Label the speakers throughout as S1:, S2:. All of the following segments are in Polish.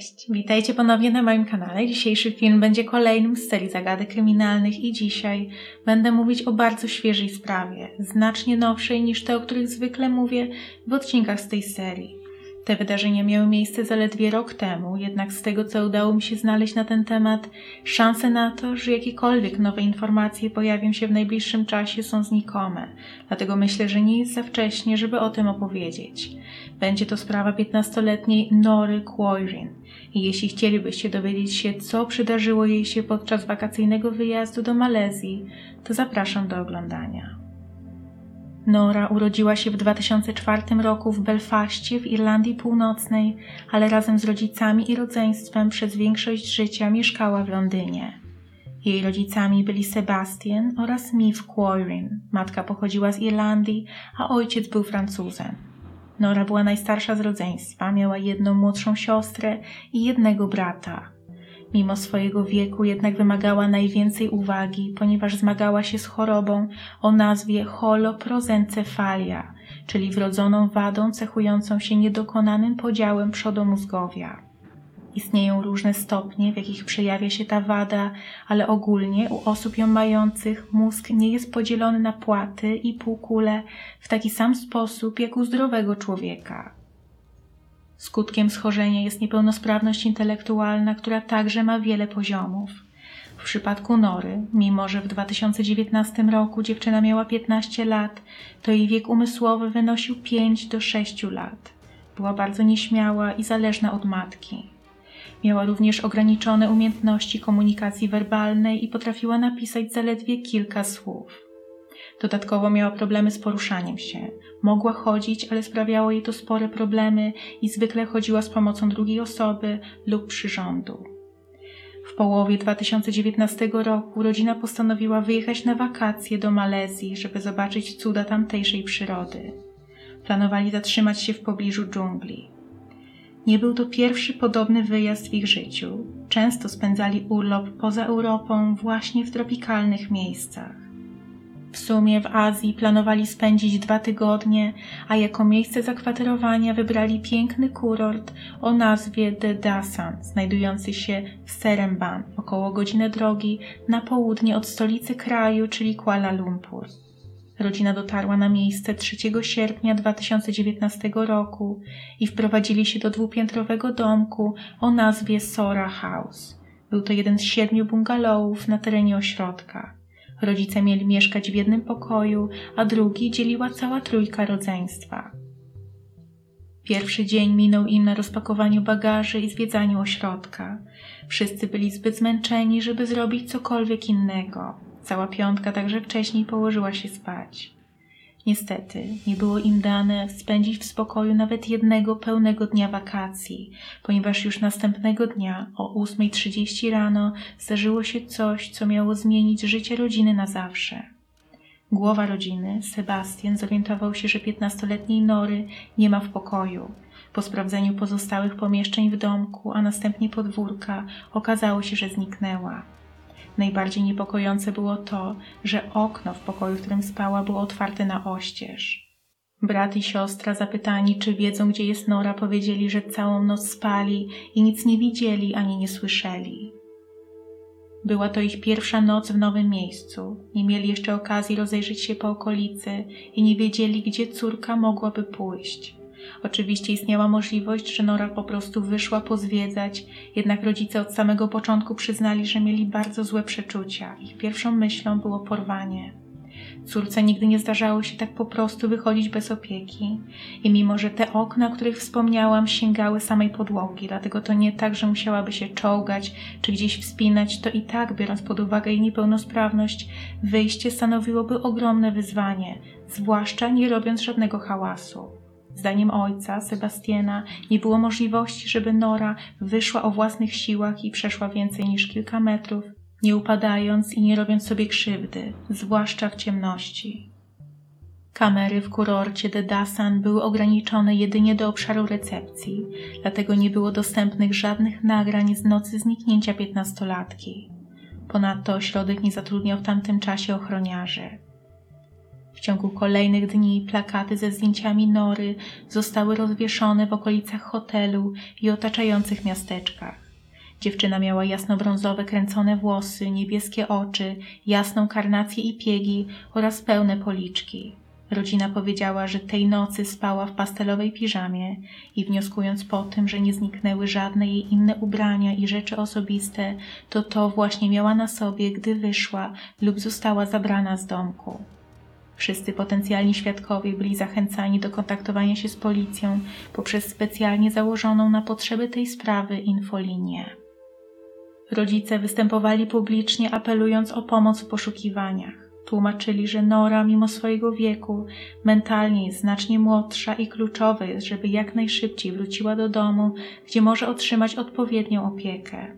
S1: Cześć, witajcie ponownie na moim kanale. Dzisiejszy film będzie kolejnym z serii zagadek kryminalnych i dzisiaj będę mówić o bardzo świeżej sprawie, znacznie nowszej niż te, o których zwykle mówię w odcinkach z tej serii. Te wydarzenia miały miejsce zaledwie rok temu, jednak z tego co udało mi się znaleźć na ten temat, szanse na to, że jakiekolwiek nowe informacje pojawią się w najbliższym czasie są znikome. Dlatego myślę, że nie jest za wcześnie, żeby o tym opowiedzieć. Będzie to sprawa 15-letniej Nory Quoirin. I jeśli chcielibyście dowiedzieć się, co przydarzyło jej się podczas wakacyjnego wyjazdu do Malezji, to zapraszam do oglądania. Nora urodziła się w 2004 roku w Belfaście w Irlandii Północnej, ale razem z rodzicami i rodzeństwem przez większość życia mieszkała w Londynie. Jej rodzicami byli Sebastian oraz Miff Quoirin. Matka pochodziła z Irlandii, a ojciec był Francuzem. Nora była najstarsza z rodzeństwa, miała jedną młodszą siostrę i jednego brata. Mimo swojego wieku jednak wymagała najwięcej uwagi, ponieważ zmagała się z chorobą o nazwie holoprozencefalia, czyli wrodzoną wadą cechującą się niedokonanym podziałem przodomózgowia. Istnieją różne stopnie, w jakich przejawia się ta wada, ale ogólnie u osób ją mających mózg nie jest podzielony na płaty i półkule w taki sam sposób jak u zdrowego człowieka. Skutkiem schorzenia jest niepełnosprawność intelektualna, która także ma wiele poziomów. W przypadku Nory, mimo że w 2019 roku dziewczyna miała 15 lat, to jej wiek umysłowy wynosił 5 do 6 lat. Była bardzo nieśmiała i zależna od matki. Miała również ograniczone umiejętności komunikacji werbalnej i potrafiła napisać zaledwie kilka słów. Dodatkowo miała problemy z poruszaniem się. Mogła chodzić, ale sprawiało jej to spore problemy i zwykle chodziła z pomocą drugiej osoby lub przyrządu. W połowie 2019 roku rodzina postanowiła wyjechać na wakacje do Malezji, żeby zobaczyć cuda tamtejszej przyrody. Planowali zatrzymać się w pobliżu dżungli. Nie był to pierwszy podobny wyjazd w ich życiu. Często spędzali urlop poza Europą, właśnie w tropikalnych miejscach. W sumie w Azji planowali spędzić dwa tygodnie, a jako miejsce zakwaterowania wybrali piękny kurort o nazwie The Dasan, znajdujący się w Seremban, około godziny drogi na południe od stolicy kraju, czyli Kuala Lumpur. Rodzina dotarła na miejsce 3 sierpnia 2019 roku i wprowadzili się do dwupiętrowego domku o nazwie Sora House. Był to jeden z siedmiu bungalowów na terenie ośrodka. Rodzice mieli mieszkać w jednym pokoju, a drugi dzieliła cała trójka rodzeństwa. Pierwszy dzień minął im na rozpakowaniu bagaży i zwiedzaniu ośrodka. Wszyscy byli zbyt zmęczeni, żeby zrobić cokolwiek innego. Cała piątka także wcześniej położyła się spać. Niestety, nie było im dane spędzić w spokoju nawet jednego pełnego dnia wakacji, ponieważ już następnego dnia o 8.30 rano zdarzyło się coś, co miało zmienić życie rodziny na zawsze. Głowa rodziny, Sebastian, zorientował się, że 15-letniej Nory nie ma w pokoju. Po sprawdzeniu pozostałych pomieszczeń w domku, a następnie podwórka, okazało się, że zniknęła. Najbardziej niepokojące było to, że okno w pokoju, w którym spała, było otwarte na oścież. Brat i siostra zapytani, czy wiedzą, gdzie jest Nora, powiedzieli, że całą noc spali i nic nie widzieli ani nie słyszeli. Była to ich pierwsza noc w nowym miejscu. Nie mieli jeszcze okazji rozejrzeć się po okolicy i nie wiedzieli, gdzie córka mogłaby pójść. Oczywiście istniała możliwość, że Nora po prostu wyszła pozwiedzać, jednak rodzice od samego początku przyznali, że mieli bardzo złe przeczucia. Ich pierwszą myślą było porwanie. Córce nigdy nie zdarzało się tak po prostu wychodzić bez opieki. I mimo, że te okna, o których wspomniałam, sięgały samej podłogi, dlatego to nie tak, że musiałaby się czołgać czy gdzieś wspinać, to i tak, biorąc pod uwagę jej niepełnosprawność, wyjście stanowiłoby ogromne wyzwanie, zwłaszcza nie robiąc żadnego hałasu. Zdaniem ojca, Sebastiana, nie było możliwości, żeby Nora wyszła o własnych siłach i przeszła więcej niż kilka metrów, nie upadając i nie robiąc sobie krzywdy, zwłaszcza w ciemności. Kamery w kurorcie de Dasan były ograniczone jedynie do obszaru recepcji, dlatego nie było dostępnych żadnych nagrań z nocy zniknięcia piętnastolatki. Ponadto ośrodek nie zatrudniał w tamtym czasie ochroniarzy. W ciągu kolejnych dni plakaty ze zdjęciami Nory zostały rozwieszone w okolicach hotelu i otaczających miasteczkach. Dziewczyna miała jasnobrązowe kręcone włosy, niebieskie oczy, jasną karnację i piegi oraz pełne policzki. Rodzina powiedziała, że tej nocy spała w pastelowej piżamie i wnioskując po tym, że nie zniknęły żadne jej inne ubrania i rzeczy osobiste, to to właśnie miała na sobie, gdy wyszła lub została zabrana z domku. Wszyscy potencjalni świadkowie byli zachęcani do kontaktowania się z policją poprzez specjalnie założoną na potrzeby tej sprawy infolinię. Rodzice występowali publicznie, apelując o pomoc w poszukiwaniach. Tłumaczyli, że Nora, mimo swojego wieku, mentalnie jest znacznie młodsza i kluczowe jest, żeby jak najszybciej wróciła do domu, gdzie może otrzymać odpowiednią opiekę.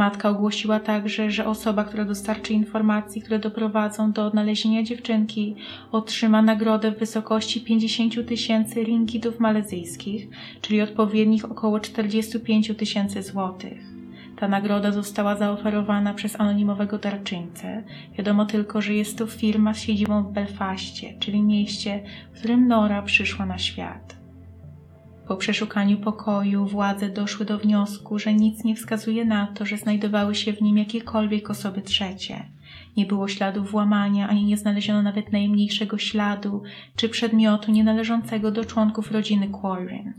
S1: Matka ogłosiła także, że osoba, która dostarczy informacji, które doprowadzą do odnalezienia dziewczynki, otrzyma nagrodę w wysokości 50 tysięcy ringitów malezyjskich, czyli odpowiednich około 45 tysięcy złotych. Ta nagroda została zaoferowana przez anonimowego darczyńcę. Wiadomo tylko, że jest to firma z siedzibą w Belfaście, czyli mieście, w którym Nora przyszła na świat. Po przeszukaniu pokoju władze doszły do wniosku, że nic nie wskazuje na to, że znajdowały się w nim jakiekolwiek osoby trzecie. Nie było śladów włamania, ani nie znaleziono nawet najmniejszego śladu czy przedmiotu nienależącego do członków rodziny Quarren.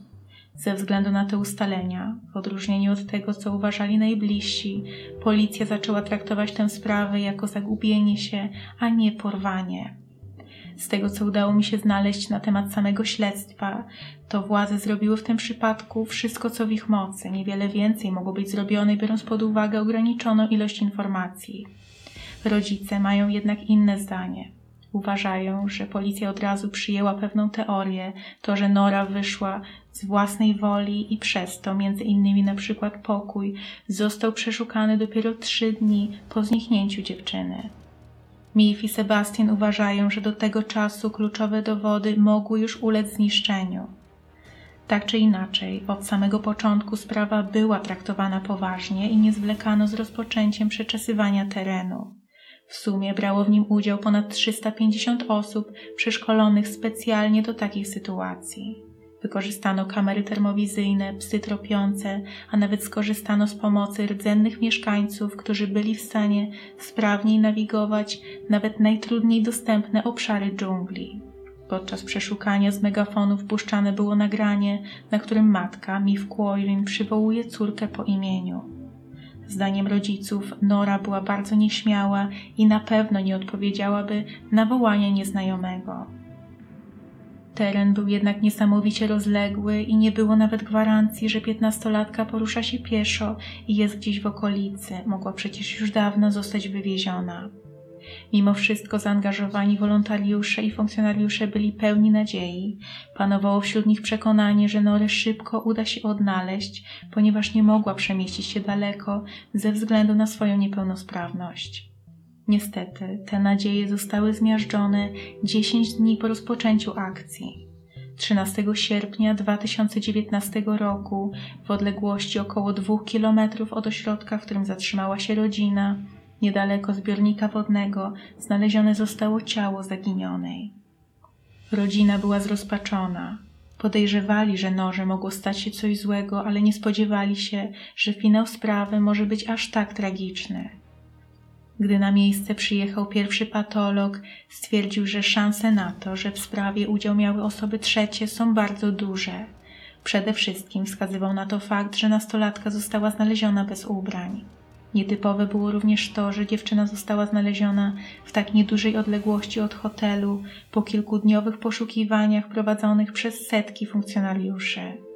S1: Ze względu na te ustalenia, w odróżnieniu od tego, co uważali najbliżsi, policja zaczęła traktować tę sprawę jako zagubienie się, a nie porwanie. Z tego, co udało mi się znaleźć na temat samego śledztwa, to władze zrobiły w tym przypadku wszystko, co w ich mocy. Niewiele więcej mogło być zrobione, biorąc pod uwagę ograniczoną ilość informacji. Rodzice mają jednak inne zdanie. Uważają, że policja od razu przyjęła pewną teorię, to, że Nora wyszła z własnej woli i przez to, między innymi na przykład pokój, został przeszukany dopiero trzy dni po zniknięciu dziewczyny. Mif i Sebastian uważają, że do tego czasu kluczowe dowody mogły już ulec zniszczeniu. Tak czy inaczej, od samego początku sprawa była traktowana poważnie i nie zwlekano z rozpoczęciem przeczesywania terenu. W sumie brało w nim udział ponad 350 osób przeszkolonych specjalnie do takich sytuacji. Wykorzystano kamery termowizyjne, psy tropiące, a nawet skorzystano z pomocy rdzennych mieszkańców, którzy byli w stanie sprawniej nawigować nawet najtrudniej dostępne obszary dżungli. Podczas przeszukania z megafonów puszczane było nagranie, na którym matka, Mif Quoirin, przywołuje córkę po imieniu. Zdaniem rodziców Nora była bardzo nieśmiała i na pewno nie odpowiedziałaby na wołanie nieznajomego. Teren był jednak niesamowicie rozległy i nie było nawet gwarancji, że piętnastolatka porusza się pieszo i jest gdzieś w okolicy. Mogła przecież już dawno zostać wywieziona. Mimo wszystko zaangażowani wolontariusze i funkcjonariusze byli pełni nadziei. Panowało wśród nich przekonanie, że Norę szybko uda się odnaleźć, ponieważ nie mogła przemieścić się daleko ze względu na swoją niepełnosprawność. Niestety, te nadzieje zostały zmiażdżone 10 dni po rozpoczęciu akcji. 13 sierpnia 2019 roku, w odległości około dwóch kilometrów od ośrodka, w którym zatrzymała się rodzina, Niedaleko zbiornika wodnego znalezione zostało ciało zaginionej. Rodzina była zrozpaczona. Podejrzewali, że noże mogło stać się coś złego, ale nie spodziewali się, że finał sprawy może być aż tak tragiczny. Gdy na miejsce przyjechał pierwszy patolog, stwierdził, że szanse na to, że w sprawie udział miały osoby trzecie są bardzo duże. Przede wszystkim wskazywał na to fakt, że nastolatka została znaleziona bez ubrań. Nietypowe było również to, że dziewczyna została znaleziona w tak niedużej odległości od hotelu po kilkudniowych poszukiwaniach prowadzonych przez setki funkcjonariuszy.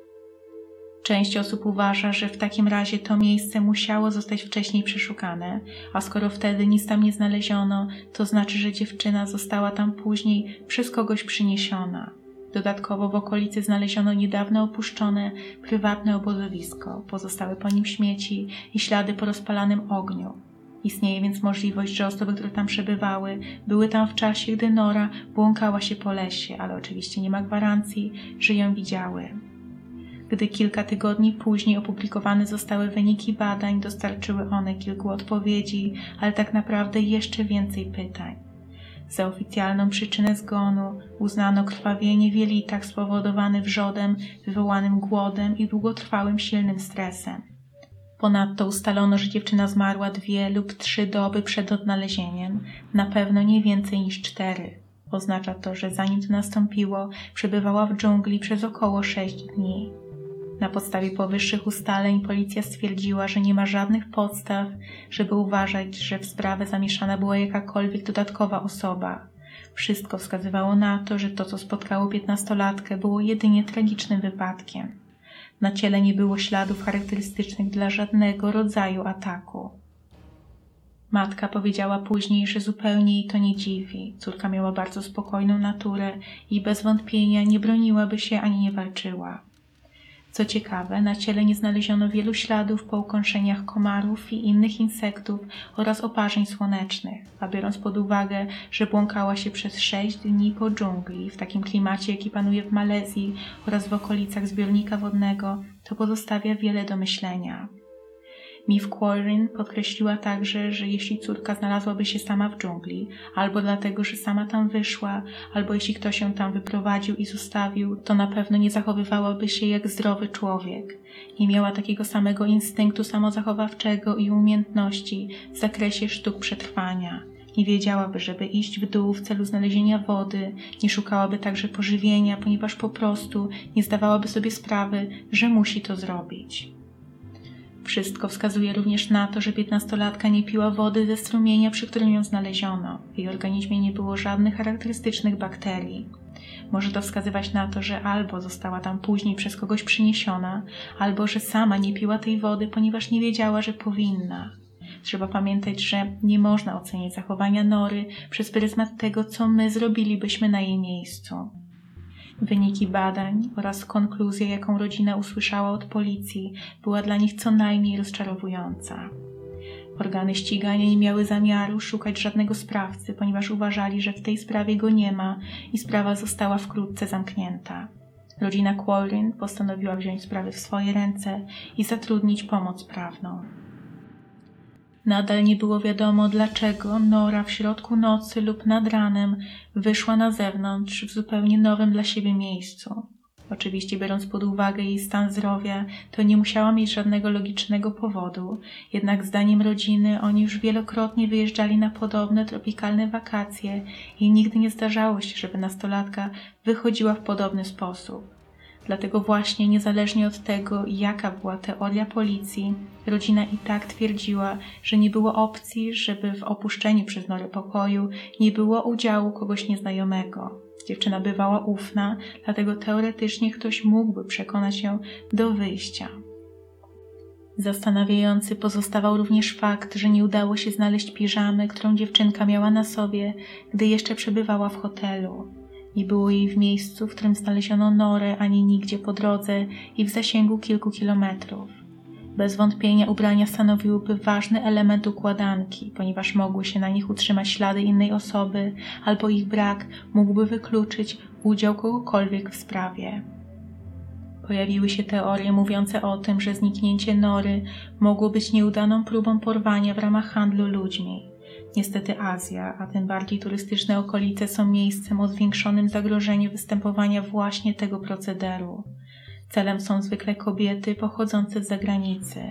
S1: Część osób uważa, że w takim razie to miejsce musiało zostać wcześniej przeszukane, a skoro wtedy nic tam nie znaleziono, to znaczy, że dziewczyna została tam później przez kogoś przyniesiona. Dodatkowo w okolicy znaleziono niedawno opuszczone prywatne obozowisko, pozostałe po nim śmieci i ślady po rozpalanym ogniu. Istnieje więc możliwość, że osoby, które tam przebywały, były tam w czasie, gdy Nora błąkała się po lesie, ale oczywiście nie ma gwarancji, że ją widziały. Gdy kilka tygodni później opublikowane zostały wyniki badań, dostarczyły one kilku odpowiedzi, ale tak naprawdę jeszcze więcej pytań. Za oficjalną przyczynę zgonu uznano krwawienie w jelitach spowodowane wrzodem wywołanym głodem i długotrwałym silnym stresem. Ponadto ustalono, że dziewczyna zmarła dwie lub trzy doby przed odnalezieniem, na pewno nie więcej niż cztery. Oznacza to, że zanim to nastąpiło, przebywała w dżungli przez około sześć dni. Na podstawie powyższych ustaleń policja stwierdziła, że nie ma żadnych podstaw, żeby uważać, że w sprawę zamieszana była jakakolwiek dodatkowa osoba. Wszystko wskazywało na to, że to, co spotkało piętnastolatkę, było jedynie tragicznym wypadkiem. Na ciele nie było śladów charakterystycznych dla żadnego rodzaju ataku. Matka powiedziała później, że zupełnie jej to nie dziwi. Córka miała bardzo spokojną naturę i bez wątpienia nie broniłaby się ani nie walczyła. Co ciekawe, na ciele nie znaleziono wielu śladów po ukąszeniach komarów i innych insektów oraz oparzeń słonecznych, a biorąc pod uwagę, że błąkała się przez sześć dni po dżungli w takim klimacie, jaki panuje w Malezji oraz w okolicach zbiornika wodnego, to pozostawia wiele do myślenia. Miff Quarren podkreśliła także, że jeśli córka znalazłaby się sama w dżungli, albo dlatego, że sama tam wyszła, albo jeśli ktoś ją tam wyprowadził i zostawił, to na pewno nie zachowywałaby się jak zdrowy człowiek. Nie miała takiego samego instynktu samozachowawczego i umiejętności w zakresie sztuk przetrwania. Nie wiedziałaby, żeby iść w dół w celu znalezienia wody, nie szukałaby także pożywienia, ponieważ po prostu nie zdawałaby sobie sprawy, że musi to zrobić. Wszystko wskazuje również na to, że piętnastolatka nie piła wody ze strumienia, przy którym ją znaleziono. W jej organizmie nie było żadnych charakterystycznych bakterii. Może to wskazywać na to, że albo została tam później przez kogoś przyniesiona, albo że sama nie piła tej wody, ponieważ nie wiedziała, że powinna. Trzeba pamiętać, że nie można oceniać zachowania Nory przez pryzmat tego, co my zrobilibyśmy na jej miejscu. Wyniki badań oraz konkluzja, jaką rodzina usłyszała od policji, była dla nich co najmniej rozczarowująca. Organy ścigania nie miały zamiaru szukać żadnego sprawcy, ponieważ uważali, że w tej sprawie go nie ma i sprawa została wkrótce zamknięta. Rodzina Quarrin postanowiła wziąć sprawę w swoje ręce i zatrudnić pomoc prawną. Nadal nie było wiadomo, dlaczego Nora w środku nocy lub nad ranem wyszła na zewnątrz w zupełnie nowym dla siebie miejscu. Oczywiście, biorąc pod uwagę jej stan zdrowia, to nie musiała mieć żadnego logicznego powodu, jednak zdaniem rodziny oni już wielokrotnie wyjeżdżali na podobne tropikalne wakacje i nigdy nie zdarzało się, żeby nastolatka wychodziła w podobny sposób. Dlatego właśnie, niezależnie od tego, jaka była teoria policji, rodzina i tak twierdziła, że nie było opcji, żeby w opuszczeniu przez Norę pokoju nie było udziału kogoś nieznajomego. Dziewczyna bywała ufna, dlatego teoretycznie ktoś mógłby przekonać ją do wyjścia. Zastanawiający pozostawał również fakt, że nie udało się znaleźć piżamy, którą dziewczynka miała na sobie, gdy jeszcze przebywała w hotelu. Nie było jej w miejscu, w którym znaleziono norę, ani nigdzie po drodze i w zasięgu kilku kilometrów. Bez wątpienia ubrania stanowiłyby ważny element układanki, ponieważ mogły się na nich utrzymać ślady innej osoby, albo ich brak mógłby wykluczyć udział kogokolwiek w sprawie. Pojawiły się teorie mówiące o tym, że zniknięcie Nory mogło być nieudaną próbą porwania w ramach handlu ludźmi. Niestety Azja, a tym bardziej turystyczne okolice są miejscem o zwiększonym zagrożeniu występowania właśnie tego procederu. Celem są zwykle kobiety pochodzące z zagranicy.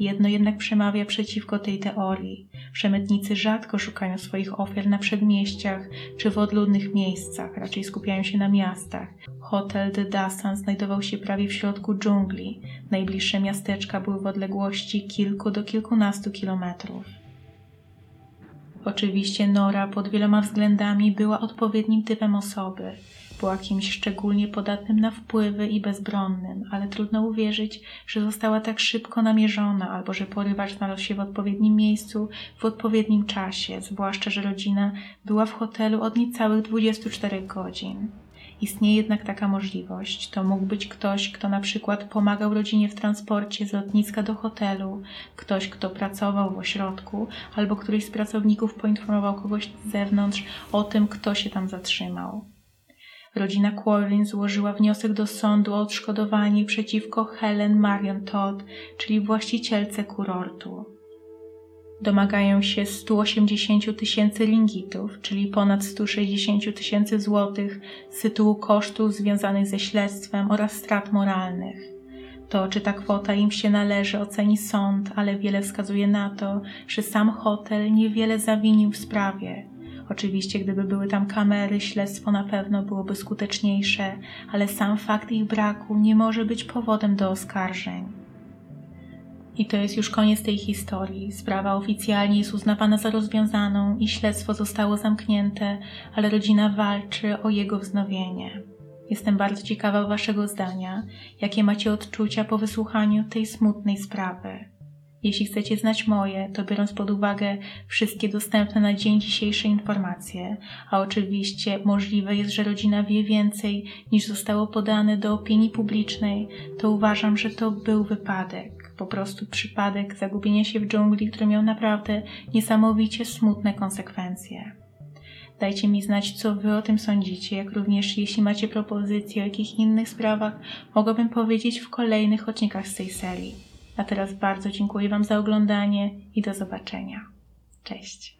S1: Jedno jednak przemawia przeciwko tej teorii. Przemytnicy rzadko szukają swoich ofiar na przedmieściach czy w odludnych miejscach, raczej skupiają się na miastach. Hotel de Dasan znajdował się prawie w środku dżungli. Najbliższe miasteczka były w odległości kilku do kilkunastu kilometrów. Oczywiście Nora pod wieloma względami była odpowiednim typem osoby. Była kimś szczególnie podatnym na wpływy i bezbronnym, ale trudno uwierzyć, że została tak szybko namierzona albo że porywacz znalazł się w odpowiednim miejscu w odpowiednim czasie, zwłaszcza, że rodzina była w hotelu od niecałych 24 godzin. Istnieje jednak taka możliwość. To mógł być ktoś, kto na przykład pomagał rodzinie w transporcie z lotniska do hotelu, ktoś, kto pracował w ośrodku, albo któryś z pracowników poinformował kogoś z zewnątrz o tym, kto się tam zatrzymał. Rodzina Quarlin złożyła wniosek do sądu o odszkodowanie przeciwko Helen Marion Todd, czyli właścicielce kurortu. Domagają się 180 tysięcy ringitów, czyli ponad 160 tysięcy złotych z tytułu kosztów związanych ze śledztwem oraz strat moralnych. To, czy ta kwota im się należy, oceni sąd, ale wiele wskazuje na to, że sam hotel niewiele zawinił w sprawie. Oczywiście, gdyby były tam kamery, śledztwo na pewno byłoby skuteczniejsze, ale sam fakt ich braku nie może być powodem do oskarżeń. I to jest już koniec tej historii. Sprawa oficjalnie jest uznawana za rozwiązaną i śledztwo zostało zamknięte, ale rodzina walczy o jego wznowienie. Jestem bardzo ciekawa Waszego zdania, jakie macie odczucia po wysłuchaniu tej smutnej sprawy. Jeśli chcecie znać moje, to biorąc pod uwagę wszystkie dostępne na dzień dzisiejsze informacje, a oczywiście możliwe jest, że rodzina wie więcej niż zostało podane do opinii publicznej, to uważam, że to był wypadek. Po prostu przypadek zagubienia się w dżungli, który miał naprawdę niesamowicie smutne konsekwencje. Dajcie mi znać, co Wy o tym sądzicie, jak również jeśli macie propozycje o jakichś innych sprawach, mogłabym powiedzieć w kolejnych odcinkach z tej serii. A teraz bardzo dziękuję Wam za oglądanie i do zobaczenia. Cześć.